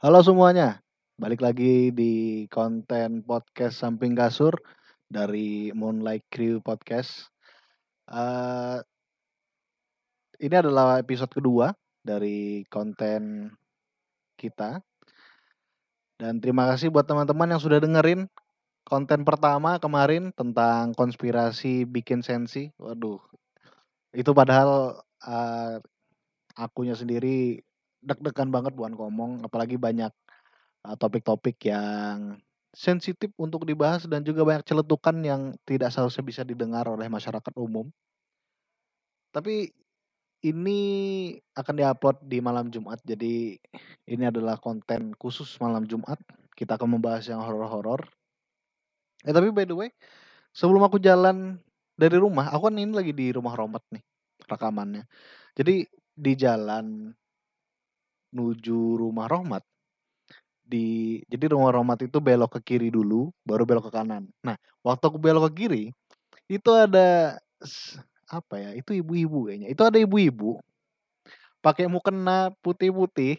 Halo semuanya, balik lagi di konten podcast Samping Kasur dari Moonlight Crew Podcast. Uh, ini adalah episode kedua dari konten kita. Dan terima kasih buat teman-teman yang sudah dengerin konten pertama kemarin tentang konspirasi bikin sensi. Waduh, itu padahal uh, akunya sendiri deg-degan banget buat ngomong, apalagi banyak uh, topik-topik yang sensitif untuk dibahas dan juga banyak celetukan yang tidak seharusnya bisa didengar oleh masyarakat umum. Tapi ini akan diupload di malam Jumat, jadi ini adalah konten khusus malam Jumat. Kita akan membahas yang horor-horor. Eh tapi by the way, sebelum aku jalan dari rumah, aku kan ini lagi di rumah Romat nih rekamannya. Jadi di jalan menuju rumah Romat di jadi rumah Romat itu belok ke kiri dulu, baru belok ke kanan. Nah, waktu aku belok ke kiri, itu ada apa ya? Itu ibu-ibu kayaknya. Itu ada ibu-ibu pakai mukena putih-putih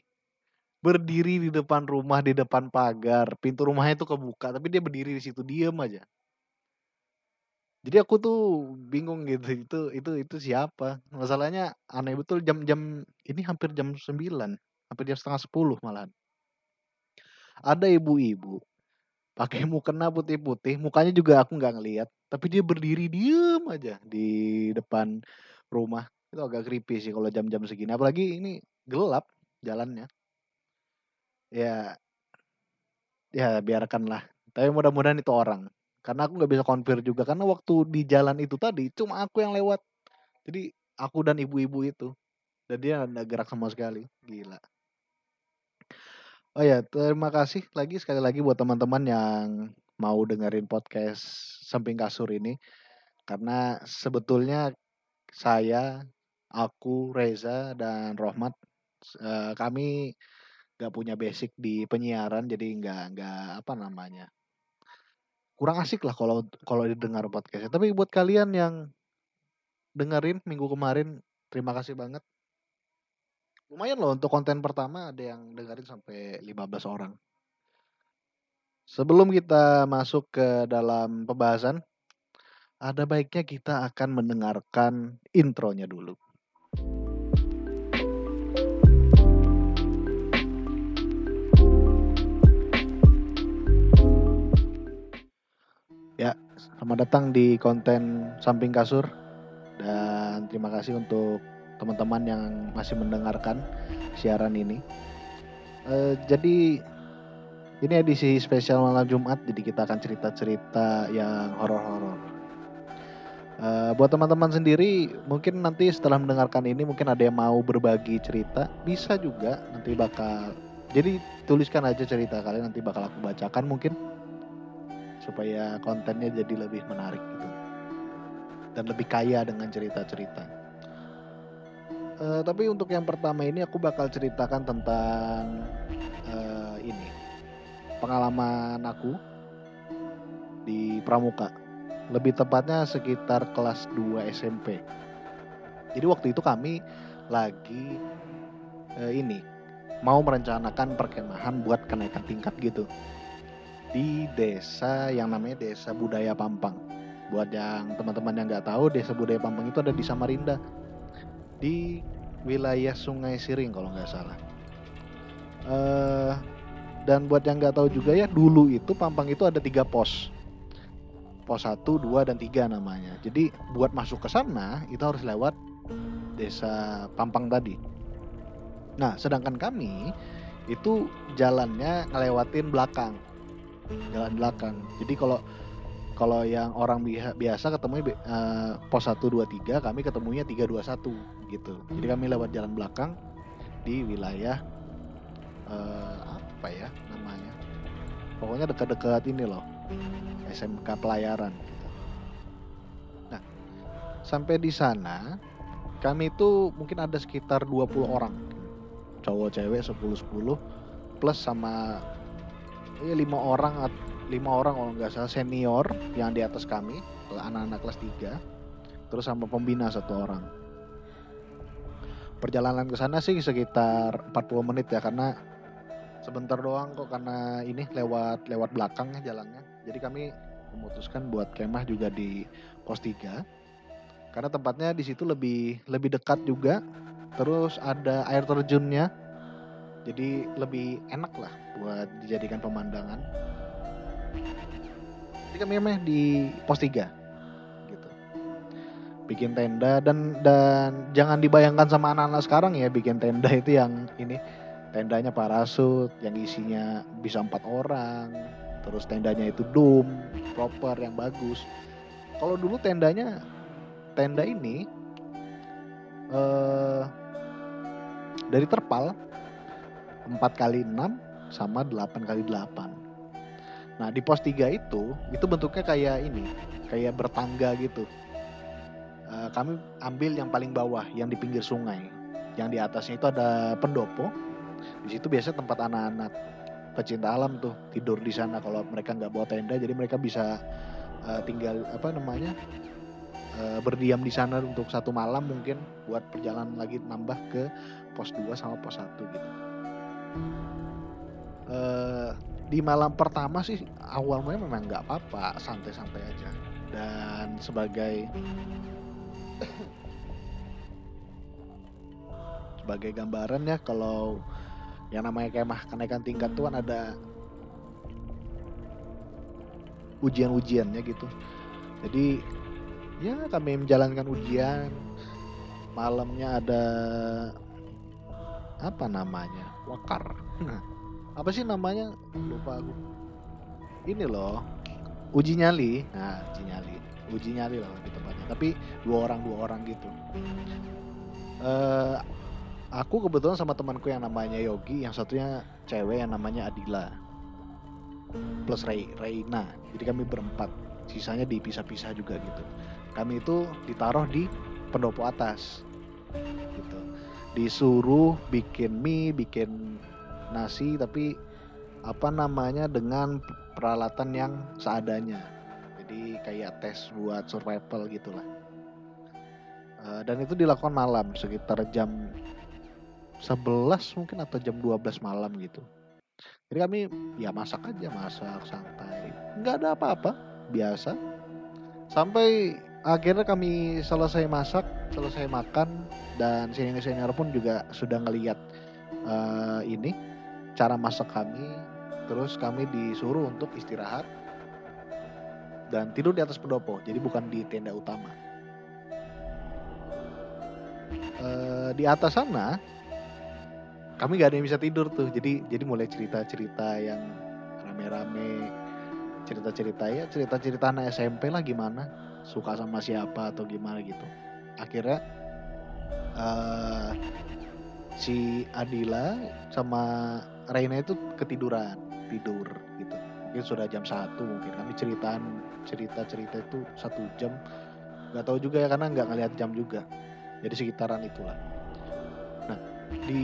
berdiri di depan rumah di depan pagar pintu rumahnya itu kebuka tapi dia berdiri di situ diem aja jadi aku tuh bingung gitu itu itu itu siapa masalahnya aneh betul jam-jam ini hampir jam 9 hampir jam setengah 10 malahan. Ada ibu-ibu pakai mukena putih-putih mukanya juga aku nggak ngelihat tapi dia berdiri diem aja di depan rumah. Itu agak creepy sih kalau jam-jam segini apalagi ini gelap jalannya. Ya ya biarkanlah tapi mudah-mudahan itu orang. Karena aku nggak bisa konfir juga karena waktu di jalan itu tadi cuma aku yang lewat. Jadi aku dan ibu-ibu itu dan dia nggak gerak sama sekali gila oh ya terima kasih lagi sekali lagi buat teman-teman yang mau dengerin podcast samping kasur ini. Karena sebetulnya saya aku Reza dan Rohmat uh, kami nggak punya basic di penyiaran jadi nggak nggak apa namanya kurang asik lah kalau kalau didengar podcastnya. Tapi buat kalian yang dengerin minggu kemarin terima kasih banget lumayan loh untuk konten pertama ada yang dengerin sampai 15 orang sebelum kita masuk ke dalam pembahasan ada baiknya kita akan mendengarkan intronya dulu. Ya, selamat datang di konten Samping Kasur dan terima kasih untuk teman-teman yang masih mendengarkan siaran ini. Uh, jadi ini edisi spesial malam Jumat, jadi kita akan cerita-cerita yang horor-horor. Uh, buat teman-teman sendiri, mungkin nanti setelah mendengarkan ini mungkin ada yang mau berbagi cerita, bisa juga nanti bakal. Jadi tuliskan aja cerita kalian nanti bakal aku bacakan mungkin supaya kontennya jadi lebih menarik gitu dan lebih kaya dengan cerita-cerita. Uh, tapi untuk yang pertama ini aku bakal ceritakan tentang uh, ini pengalaman aku di Pramuka lebih tepatnya sekitar kelas 2 SMP. Jadi waktu itu kami lagi eh, ini mau merencanakan perkemahan buat kenaikan tingkat gitu di desa yang namanya Desa Budaya Pampang. Buat yang teman-teman yang nggak tahu, Desa Budaya Pampang itu ada di Samarinda, di wilayah Sungai Siring kalau nggak salah. Uh, dan buat yang nggak tahu juga ya, dulu itu Pampang itu ada tiga pos pos 1, 2 dan 3 namanya. Jadi buat masuk ke sana itu harus lewat desa Pampang tadi. Nah, sedangkan kami itu jalannya ngelewatin belakang. Jalan belakang. Jadi kalau kalau yang orang biasa ketemu uh, pos 1 2 3, kami ketemunya 3 2 1 gitu. Jadi kami lewat jalan belakang di wilayah uh, apa ya namanya? Pokoknya dekat-dekat ini loh SMK pelayaran gitu. Nah, sampai di sana kami itu mungkin ada sekitar 20 orang. Cowok cewek 10 10 plus sama ya lima orang lima orang kalau nggak salah senior yang di atas kami anak-anak kelas 3 terus sama pembina satu orang perjalanan ke sana sih sekitar 40 menit ya karena sebentar doang kok karena ini lewat lewat belakang ya jalannya. Jadi kami memutuskan buat kemah juga di pos 3 karena tempatnya di situ lebih lebih dekat juga. Terus ada air terjunnya. Jadi lebih enak lah buat dijadikan pemandangan. Jadi kami di pos 3 gitu bikin tenda dan dan jangan dibayangkan sama anak-anak sekarang ya bikin tenda itu yang ini tendanya parasut yang isinya bisa empat orang terus tendanya itu dome proper yang bagus. Kalau dulu tendanya tenda ini eh, dari terpal 4 kali 6 sama 8 kali 8 nah di pos 3 itu itu bentuknya kayak ini kayak bertangga gitu eh, kami ambil yang paling bawah yang di pinggir sungai. Yang di atasnya itu ada pendopo. Di situ biasanya tempat anak-anak pecinta alam tuh tidur di sana kalau mereka nggak bawa tenda jadi mereka bisa uh, tinggal apa namanya uh, berdiam di sana untuk satu malam mungkin buat perjalanan lagi nambah ke pos 2 sama pos 1 gitu. Uh, di malam pertama sih awalnya memang nggak apa-apa santai-santai aja. Dan sebagai sebagai gambaran ya kalau yang namanya kemah kenaikan tingkat tuh kan ada ujian-ujiannya gitu. Jadi ya kami menjalankan ujian. Malamnya ada apa namanya? Wakar. Nah, apa sih namanya? Lupa aku. Ini loh uji nyali. Nah uji nyali uji nyali lah lebih tepatnya tapi dua orang dua orang gitu uh, aku kebetulan sama temanku yang namanya Yogi, yang satunya cewek yang namanya Adila. Plus Ray, Reina. Jadi kami berempat. Sisanya dipisah-pisah juga gitu. Kami itu ditaruh di pendopo atas. Gitu. Disuruh bikin mie, bikin nasi tapi apa namanya dengan peralatan yang seadanya. Jadi kayak tes buat survival gitulah. Uh, dan itu dilakukan malam sekitar jam 11 mungkin atau jam 12 malam gitu. Jadi kami ya masak aja, masak santai. Nggak ada apa-apa, biasa. Sampai akhirnya kami selesai masak, selesai makan dan senior-senior pun juga sudah ngeliat uh, ini cara masak kami. Terus kami disuruh untuk istirahat dan tidur di atas pendopo, jadi bukan di tenda utama. Uh, di atas sana kami gak ada yang bisa tidur tuh jadi jadi mulai cerita cerita yang rame-rame cerita cerita ya cerita cerita anak SMP lah gimana suka sama siapa atau gimana gitu akhirnya uh, si Adila sama Reina itu ketiduran tidur gitu mungkin sudah jam satu mungkin. Kami ceritaan cerita cerita itu satu jam. Nggak tahu juga ya karena nggak ngeliat jam juga. Jadi sekitaran itulah. Nah di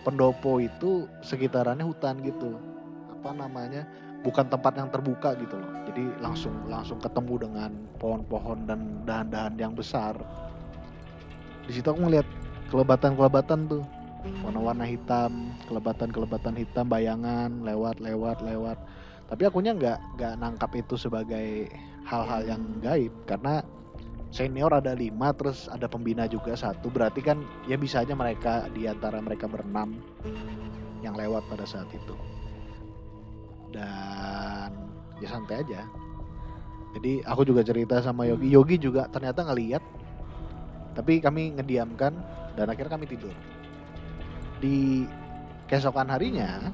pendopo itu sekitarannya hutan gitu. Apa namanya? Bukan tempat yang terbuka gitu loh. Jadi langsung langsung ketemu dengan pohon-pohon dan dahan-dahan yang besar. Di situ aku ngeliat kelebatan-kelebatan tuh warna-warna hitam kelebatan-kelebatan hitam bayangan lewat lewat lewat. Tapi akunya nggak nggak nangkap itu sebagai hal-hal yang gaib karena senior ada lima terus ada pembina juga satu. Berarti kan ya bisa aja mereka di antara mereka berenam yang lewat pada saat itu. Dan ya santai aja. Jadi aku juga cerita sama Yogi. Yogi juga ternyata ngeliat tapi kami ngediamkan dan akhirnya kami tidur di keesokan harinya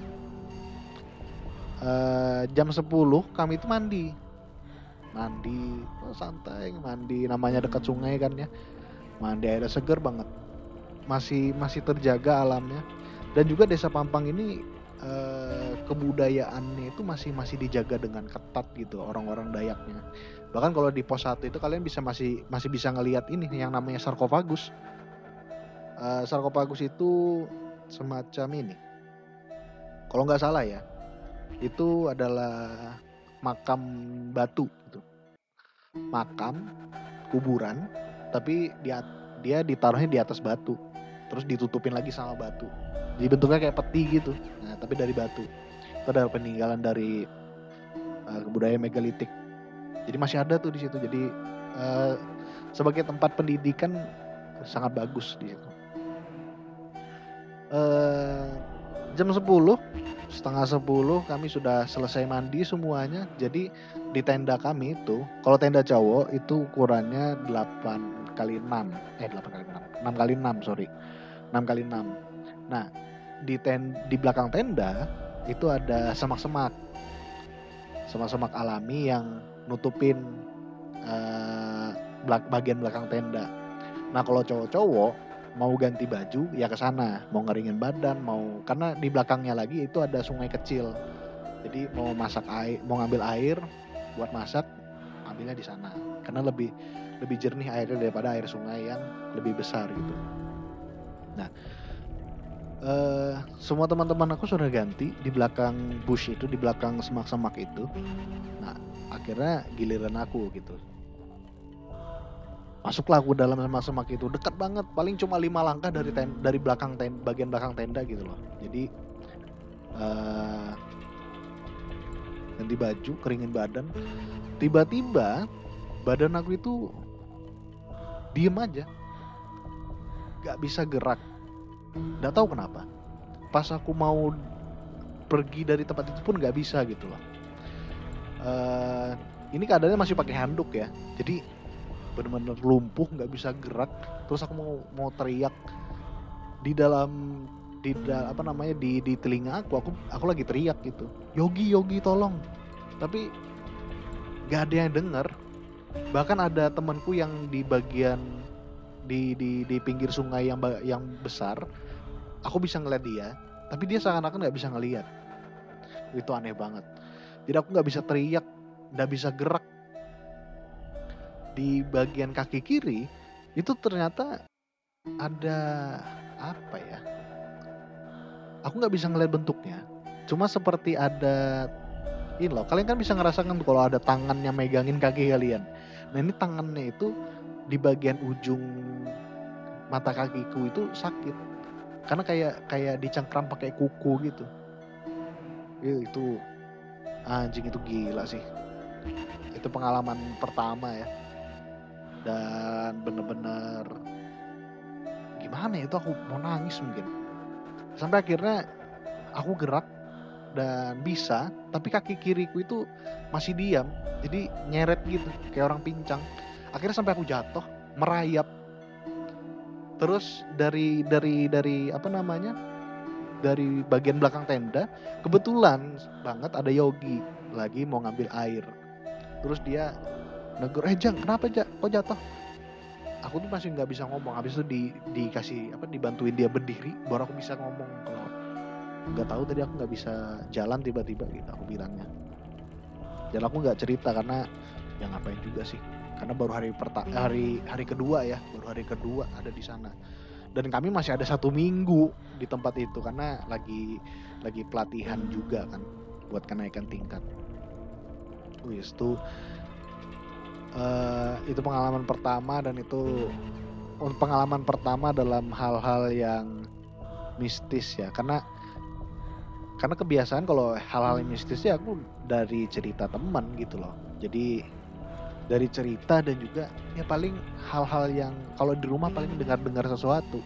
uh, jam 10 kami itu mandi. Mandi oh, santai mandi. Namanya dekat sungai kan ya. Mandi air seger banget. Masih masih terjaga alamnya. Dan juga desa Pampang ini eh, kebudayaannya itu masih masih dijaga dengan ketat gitu orang-orang Dayaknya. Bahkan kalau di pos 1 itu kalian bisa masih masih bisa ngelihat ini yang namanya sarkofagus. Eh, sarkofagus itu semacam ini kalau nggak salah ya itu adalah makam batu gitu. Makam kuburan tapi dia dia ditaruhnya di atas batu. Terus ditutupin lagi sama batu. dibentuknya kayak peti gitu nah tapi dari batu itu ada peninggalan dari uh, budaya megalitik jadi masih ada tuh di situ jadi uh, sebagai tempat pendidikan sangat bagus di situ uh, jam 10 setengah 10 kami sudah selesai mandi semuanya. Jadi di tenda kami itu kalau tenda cowok itu ukurannya 8 kali 6 eh 8 kali 6 6 kali 6 sorry. 6 kali 6 nah di ten di belakang tenda itu ada semak-semak. Semak-semak alami yang nutupin uh, bagian belakang tenda. Nah kalau cowok-cowok mau ganti baju ya ke sana. Mau ngeringin badan mau karena di belakangnya lagi itu ada sungai kecil. Jadi mau masak air mau ngambil air buat masak ambilnya di sana. Karena lebih lebih jernih airnya daripada air sungai yang lebih besar gitu. Nah uh, semua teman-teman aku sudah ganti di belakang bush itu di belakang semak-semak itu. Nah akhirnya giliran aku gitu masuklah aku dalam semak-semak itu. Dekat banget. Paling cuma lima langkah dari ten, dari belakang ten, bagian belakang tenda gitu loh. Jadi uh, ganti baju keringin badan. Tiba-tiba badan aku itu diem aja. Gak bisa gerak. Nggak tahu kenapa. Pas aku mau pergi dari tempat itu pun gak bisa gitu loh. Uh, ini keadaannya masih pakai handuk ya. Jadi benar-benar lumpuh nggak bisa gerak. Terus aku mau mau teriak di dalam di da, apa namanya di di telinga aku. Aku aku lagi teriak gitu. Yogi Yogi tolong. Tapi nggak ada yang dengar bahkan ada temanku yang di bagian di di di pinggir sungai yang yang besar aku bisa ngeliat dia tapi dia seakan-akan nggak bisa ngeliat. Itu aneh banget. Jadi aku nggak bisa teriak nggak bisa gerak di bagian kaki kiri itu ternyata ada apa ya? Aku nggak bisa ngeliat bentuknya. Cuma seperti ada ini loh kalian kan bisa ngerasakan kalau ada tangannya megangin kaki kalian. Nah ini tangannya itu di bagian ujung mata kakiku itu sakit. Karena kayak kayak dicengkram pakai kuku gitu. Itu anjing itu gila sih. Itu pengalaman pertama ya dan bener-bener gimana ya itu aku mau nangis mungkin. Sampai akhirnya aku gerak dan bisa tapi kaki kiriku itu masih diam jadi nyeret gitu kayak orang pincang. Akhirnya sampai aku jatuh merayap. Terus dari dari dari apa namanya dari bagian belakang tenda kebetulan banget ada Yogi lagi mau ngambil air. Terus dia negur eh jang kenapa jang kok jatuh? Aku tuh masih nggak bisa ngomong. Habis itu di dikasih apa dibantuin dia berdiri baru aku bisa ngomong. Kalau nggak tahu tadi aku nggak bisa jalan tiba-tiba gitu aku bilangnya. Dan aku nggak cerita karena ya ngapain juga sih. Karena baru hari pertama hari hari kedua ya baru hari kedua ada di sana. Dan kami masih ada satu minggu di tempat itu karena lagi lagi pelatihan juga kan buat kenaikan tingkat. Wis tuh uh, itu pengalaman pertama dan itu pengalaman pertama dalam hal-hal yang mistis ya. Karena karena kebiasaan kalau hal-hal mistis ya aku dari cerita teman gitu loh. Jadi dari cerita dan juga ya paling hal-hal yang kalau di rumah paling dengar-dengar sesuatu.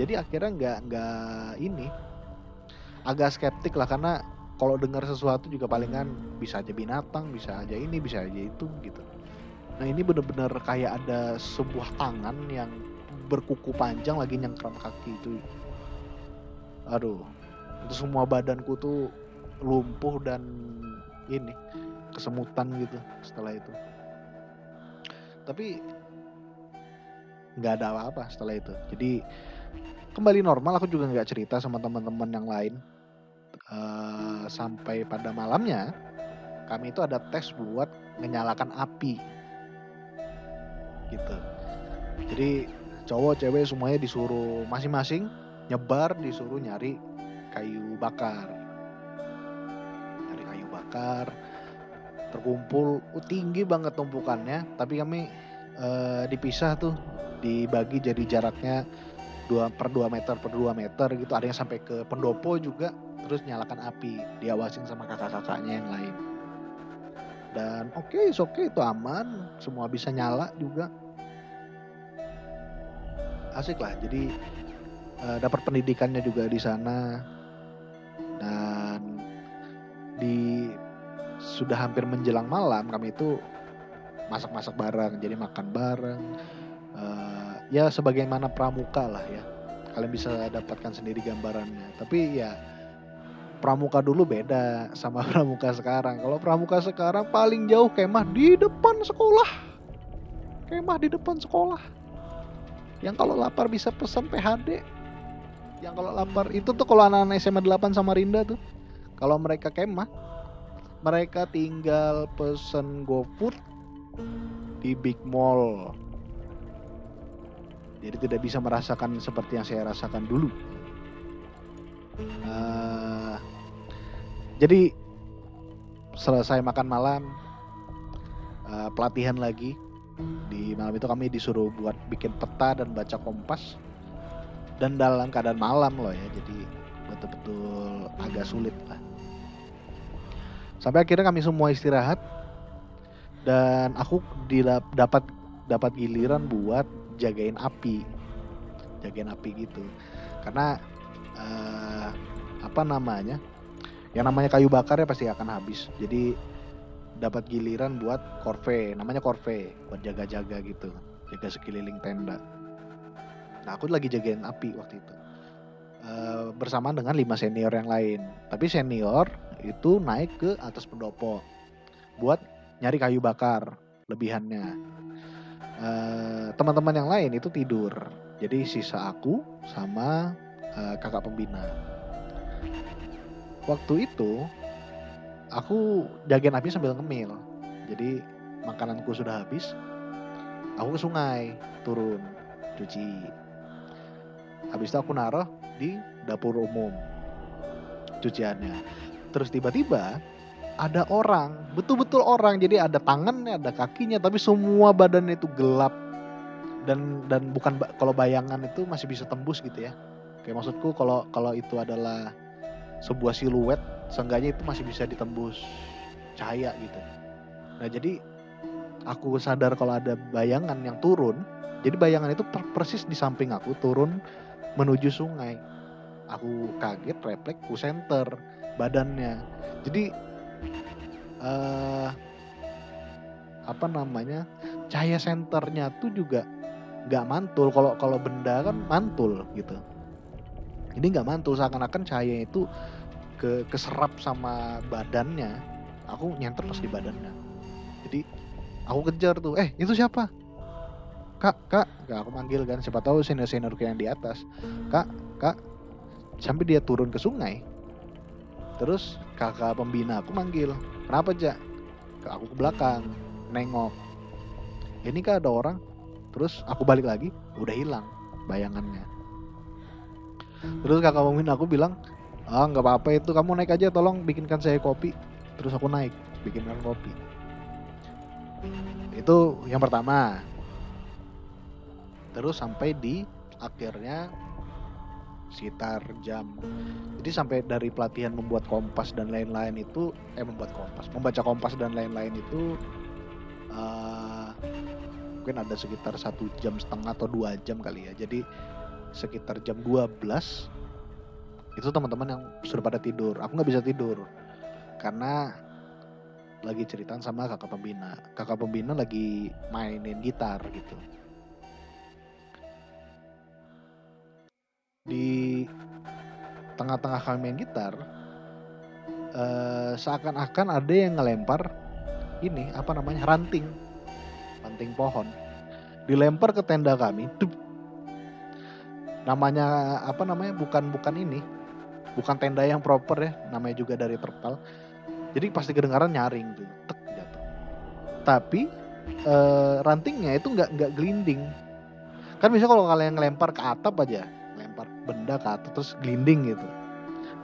Jadi akhirnya nggak nggak ini agak skeptik lah karena kalau dengar sesuatu juga palingan bisa aja binatang bisa aja ini bisa aja itu gitu Nah ini bener-bener kayak ada sebuah tangan yang berkuku panjang lagi nyengkram kaki itu. Aduh, itu semua badanku tuh lumpuh dan ini kesemutan gitu setelah itu. Tapi nggak ada apa-apa setelah itu. Jadi kembali normal. Aku juga nggak cerita sama teman-teman yang lain. Uh, sampai pada malamnya kami itu ada tes buat menyalakan api gitu. Jadi cowok cewek semuanya disuruh masing-masing nyebar disuruh nyari kayu bakar. Nyari kayu bakar terkumpul uh, tinggi banget tumpukannya tapi kami uh, dipisah tuh dibagi jadi jaraknya dua per 2 meter per 2 meter gitu. Ada yang sampai ke pendopo juga terus nyalakan api diawasin sama kakak-kakaknya yang lain dan oke okay, oke okay, itu aman. Semua bisa nyala juga. Asik lah jadi uh, dapat pendidikannya juga di sana. Dan di sudah hampir menjelang malam kami itu masak-masak bareng jadi makan bareng. Uh, ya sebagaimana pramuka lah ya. Kalian bisa dapatkan sendiri gambarannya. Tapi ya pramuka dulu beda sama pramuka sekarang. Kalau pramuka sekarang paling jauh kemah di depan sekolah. Kemah di depan sekolah. Yang kalau lapar bisa pesan PHD yang kalau lapar itu tuh kalau anak-anak SMA 8 sama Rinda tuh. Kalau mereka kemah mereka tinggal pesen GoFood di Big Mall. Jadi tidak bisa merasakan seperti yang saya rasakan dulu. Uh, jadi selesai makan malam, uh, pelatihan lagi. Di malam itu kami disuruh buat bikin peta dan baca kompas. Dan dalam keadaan malam loh ya, jadi betul-betul agak sulit lah. Sampai akhirnya kami semua istirahat dan aku dapat dapat giliran buat jagain api jagain api gitu karena uh, apa namanya yang namanya kayu bakar ya pasti akan habis jadi dapat giliran buat korve namanya korve buat jaga-jaga gitu jaga sekeliling tenda nah aku lagi jagain api waktu itu uh, bersamaan dengan lima senior yang lain tapi senior itu naik ke atas pendopo buat nyari kayu bakar lebihannya. Uh, teman-teman yang lain itu tidur. Jadi sisa aku sama uh, kakak pembina. Waktu itu aku jagain api sambil ngemil. Jadi makananku sudah habis. Aku ke sungai turun cuci. Habis itu aku naruh di dapur umum cuciannya. Terus tiba-tiba ada orang, betul-betul orang. Jadi ada tangannya, ada kakinya, tapi semua badannya itu gelap dan dan bukan kalau bayangan itu masih bisa tembus gitu ya. Kayak maksudku kalau kalau itu adalah sebuah siluet, seenggaknya itu masih bisa ditembus cahaya gitu. Nah jadi aku sadar kalau ada bayangan yang turun, jadi bayangan itu persis di samping aku turun menuju sungai. Aku kaget, refleks, ku center badannya. Jadi uh, apa namanya cahaya senternya tuh juga nggak mantul kalau kalau benda kan mantul gitu ini nggak mantul seakan-akan cahaya itu ke keserap sama badannya. Aku nyenter pas di badannya. Jadi aku kejar tuh eh itu siapa? Kak kak. Gak aku manggil kan siapa tahu senior senior yang di atas. Kak kak. Sampai dia turun ke sungai. Terus kakak pembina aku manggil kenapa aja ke aku ke belakang nengok. Ini kan ada orang. Terus aku balik lagi udah hilang bayangannya terus kakak pembina aku bilang ah nggak apa-apa itu kamu naik aja tolong bikinkan saya kopi. Terus aku naik bikinkan kopi. Itu yang pertama. Terus sampai di akhirnya sekitar jam jadi sampai dari pelatihan membuat kompas dan lain-lain itu eh membuat kompas membaca kompas dan lain-lain itu uh, mungkin ada sekitar satu jam setengah atau dua jam kali ya. Jadi sekitar jam 12 itu teman-teman yang sudah pada tidur. Aku nggak bisa tidur karena lagi ceritaan sama kakak pembina. Kakak pembina lagi mainin gitar gitu. Di tengah-tengah kami main gitar uh, seakan-akan ada yang ngelempar ini apa namanya ranting. Ranting pohon. Dilempar ke tenda kami. Namanya apa namanya bukan bukan ini. Bukan tenda yang proper ya namanya juga dari terpal. Jadi pasti kedengaran nyaring tuh tek jatuh. Tapi uh, rantingnya itu nggak nggak gelinding. Kan bisa kalau kalian ngelempar ke atap aja benda ke atas terus glinding gitu.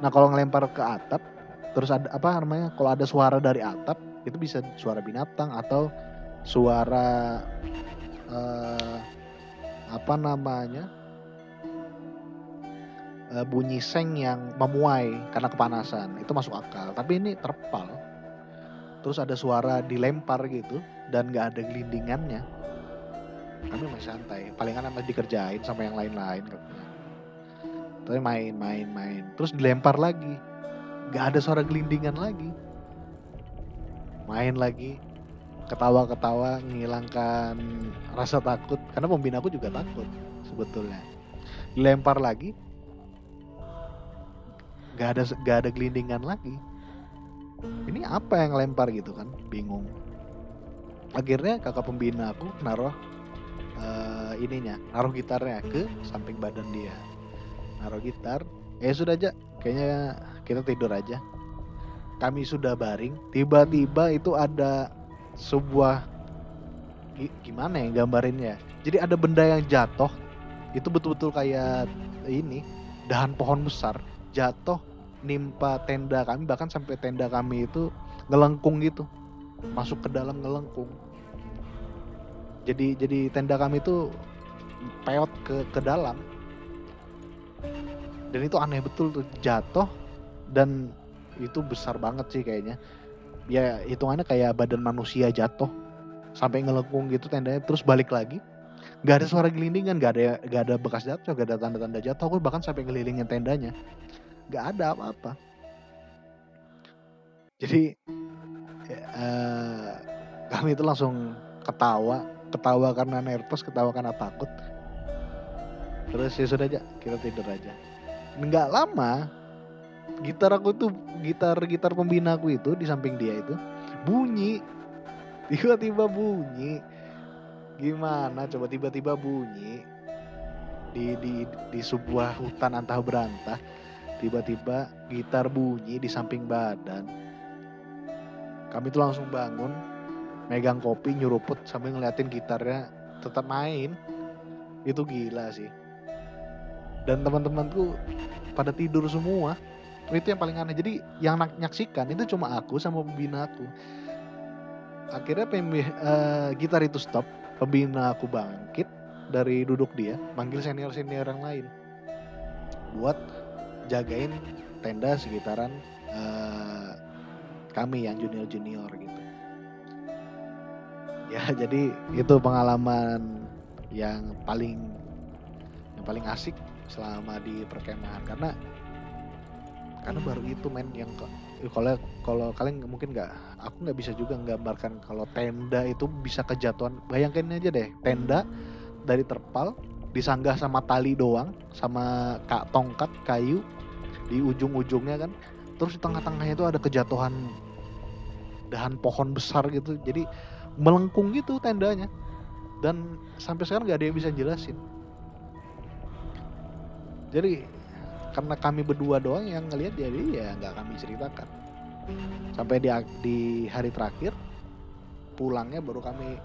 Nah kalau ngelempar ke atap terus ada apa namanya kalau ada suara dari atap itu bisa suara binatang atau suara uh, apa namanya uh, bunyi seng yang memuai karena kepanasan. Itu masuk akal. Tapi ini terpal. Terus ada suara dilempar gitu dan nggak ada gelindingannya. Kami masih santai. Paling kan masih dikerjain sama yang lain-lain katanya tapi main main main. Terus dilempar lagi. Nggak ada suara gelindingan lagi. Main lagi. Ketawa-ketawa menghilangkan rasa takut. Karena pembina aku juga takut sebetulnya. Dilempar lagi nggak ada nggak ada gelindingan lagi. Ini apa yang lempar gitu kan? Bingung. Akhirnya kakak pembina aku naruh uh, ininya naruh gitarnya ke samping badan dia. Naruh gitar. Eh sudah aja kayaknya kita tidur aja. Kami sudah baring. Tiba-tiba itu ada sebuah gimana ya gambarinnya? Jadi ada benda yang jatuh. Itu betul-betul kayak ini dahan pohon besar jatuh nimpa tenda kami bahkan sampai tenda kami itu ngelengkung gitu. Masuk ke dalam ngelengkung. Jadi jadi tenda kami itu peot ke ke dalam. Dan itu aneh betul tuh jatuh dan itu besar banget sih kayaknya. Ya hitungannya kayak badan manusia jatuh sampai ngelengkung gitu tendanya. Terus balik lagi nggak ada suara gelindingan nggak ada nggak ada bekas jatuh nggak ada tanda-tanda jatuh. Aku bahkan sampai ngelilingin tendanya nggak ada apa-apa. Jadi ya, uh, kami itu langsung ketawa. Ketawa karena nervous ketawa karena takut. Terus ya sudah aja kita tidur aja. Nggak lama gitar aku tuh gitar gitar pembina aku itu di samping dia itu bunyi. Tiba-tiba bunyi. Gimana? Coba tiba-tiba bunyi. Di di di sebuah hutan antah berantah tiba-tiba gitar bunyi di samping badan. Kami tuh langsung bangun megang kopi nyuruput sambil ngeliatin gitarnya tetap main. Itu gila sih. Dan teman-temanku pada tidur semua. Itu yang paling aneh. Jadi yang nyaksikan itu cuma aku sama pembina aku akhirnya pembi, uh, gitar itu stop. Pembina aku bangkit dari duduk dia manggil senior senior yang lain. Buat jagain tenda sekitaran uh, kami yang junior junior gitu. Ya jadi itu pengalaman yang paling yang paling asik selama di perkemahan. Karena karena baru itu men yang eh, kalau kalau kalian mungkin nggak aku nggak bisa juga menggambarkan kalau tenda itu bisa kejatuhan. Bayangkan aja deh tenda dari terpal disanggah sama tali doang sama kak tongkat kayu di ujung-ujungnya kan. Terus di tengah-tengahnya itu ada kejatuhan dahan pohon besar gitu. Jadi melengkung gitu tendanya. Dan sampai sekarang nggak ada yang bisa jelasin. Jadi karena kami berdua doang yang ngelihat jadi ya nggak kami ceritakan. Sampai di di hari terakhir pulangnya baru kami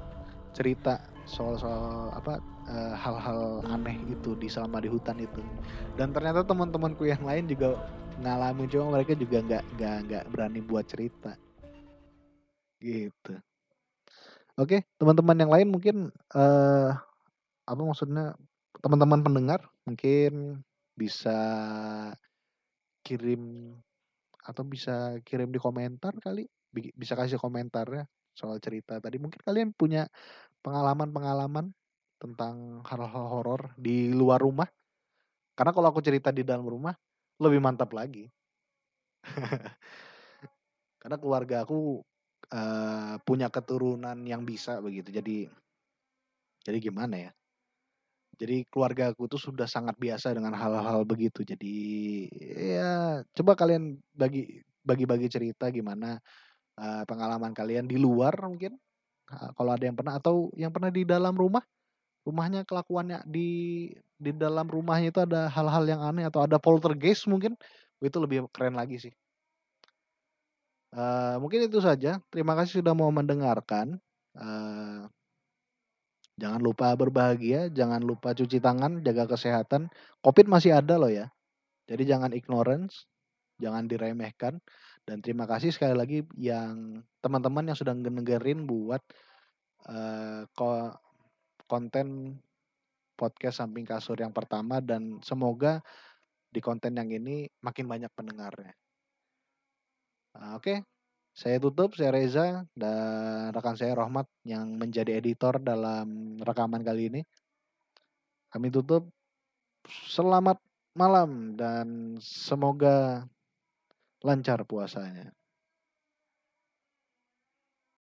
cerita soal soal apa eh, hal-hal uh, aneh itu di selama di hutan itu. Dan ternyata teman-temanku yang lain juga ngalamin cuma mereka juga nggak nggak nggak berani buat cerita. Gitu. Oke teman-teman yang lain mungkin uh, apa maksudnya teman-teman pendengar mungkin bisa kirim atau bisa kirim di komentar kali bisa kasih komentar ya soal cerita tadi. Mungkin kalian punya pengalaman-pengalaman tentang hal-hal horor di luar rumah. Karena kalau aku cerita di dalam rumah lebih mantap lagi. Karena keluarga aku uh, punya keturunan yang bisa begitu. Jadi jadi gimana ya? Jadi keluarga aku tuh sudah sangat biasa dengan hal-hal begitu. Jadi ya coba kalian bagi bagi-bagi cerita gimana uh, pengalaman kalian di luar mungkin. Kalau ada yang pernah atau yang pernah di dalam rumah rumahnya kelakuannya di di dalam rumahnya itu ada hal-hal yang aneh atau ada poltergeist mungkin itu lebih keren lagi sih. Uh, mungkin itu saja. Terima kasih sudah mau mendengarkan. Uh, Jangan lupa berbahagia, jangan lupa cuci tangan, jaga kesehatan. Covid masih ada loh ya. Jadi jangan ignorance, jangan diremehkan. Dan terima kasih sekali lagi yang teman-teman yang sudah ngedengerin buat uh, konten podcast samping kasur yang pertama dan semoga di konten yang ini makin banyak pendengarnya. Nah, Oke, okay. saya tutup. Saya Reza dan rekan saya Rohmat yang menjadi editor dalam rekaman kali ini. Kami tutup. Selamat malam dan semoga lancar puasanya.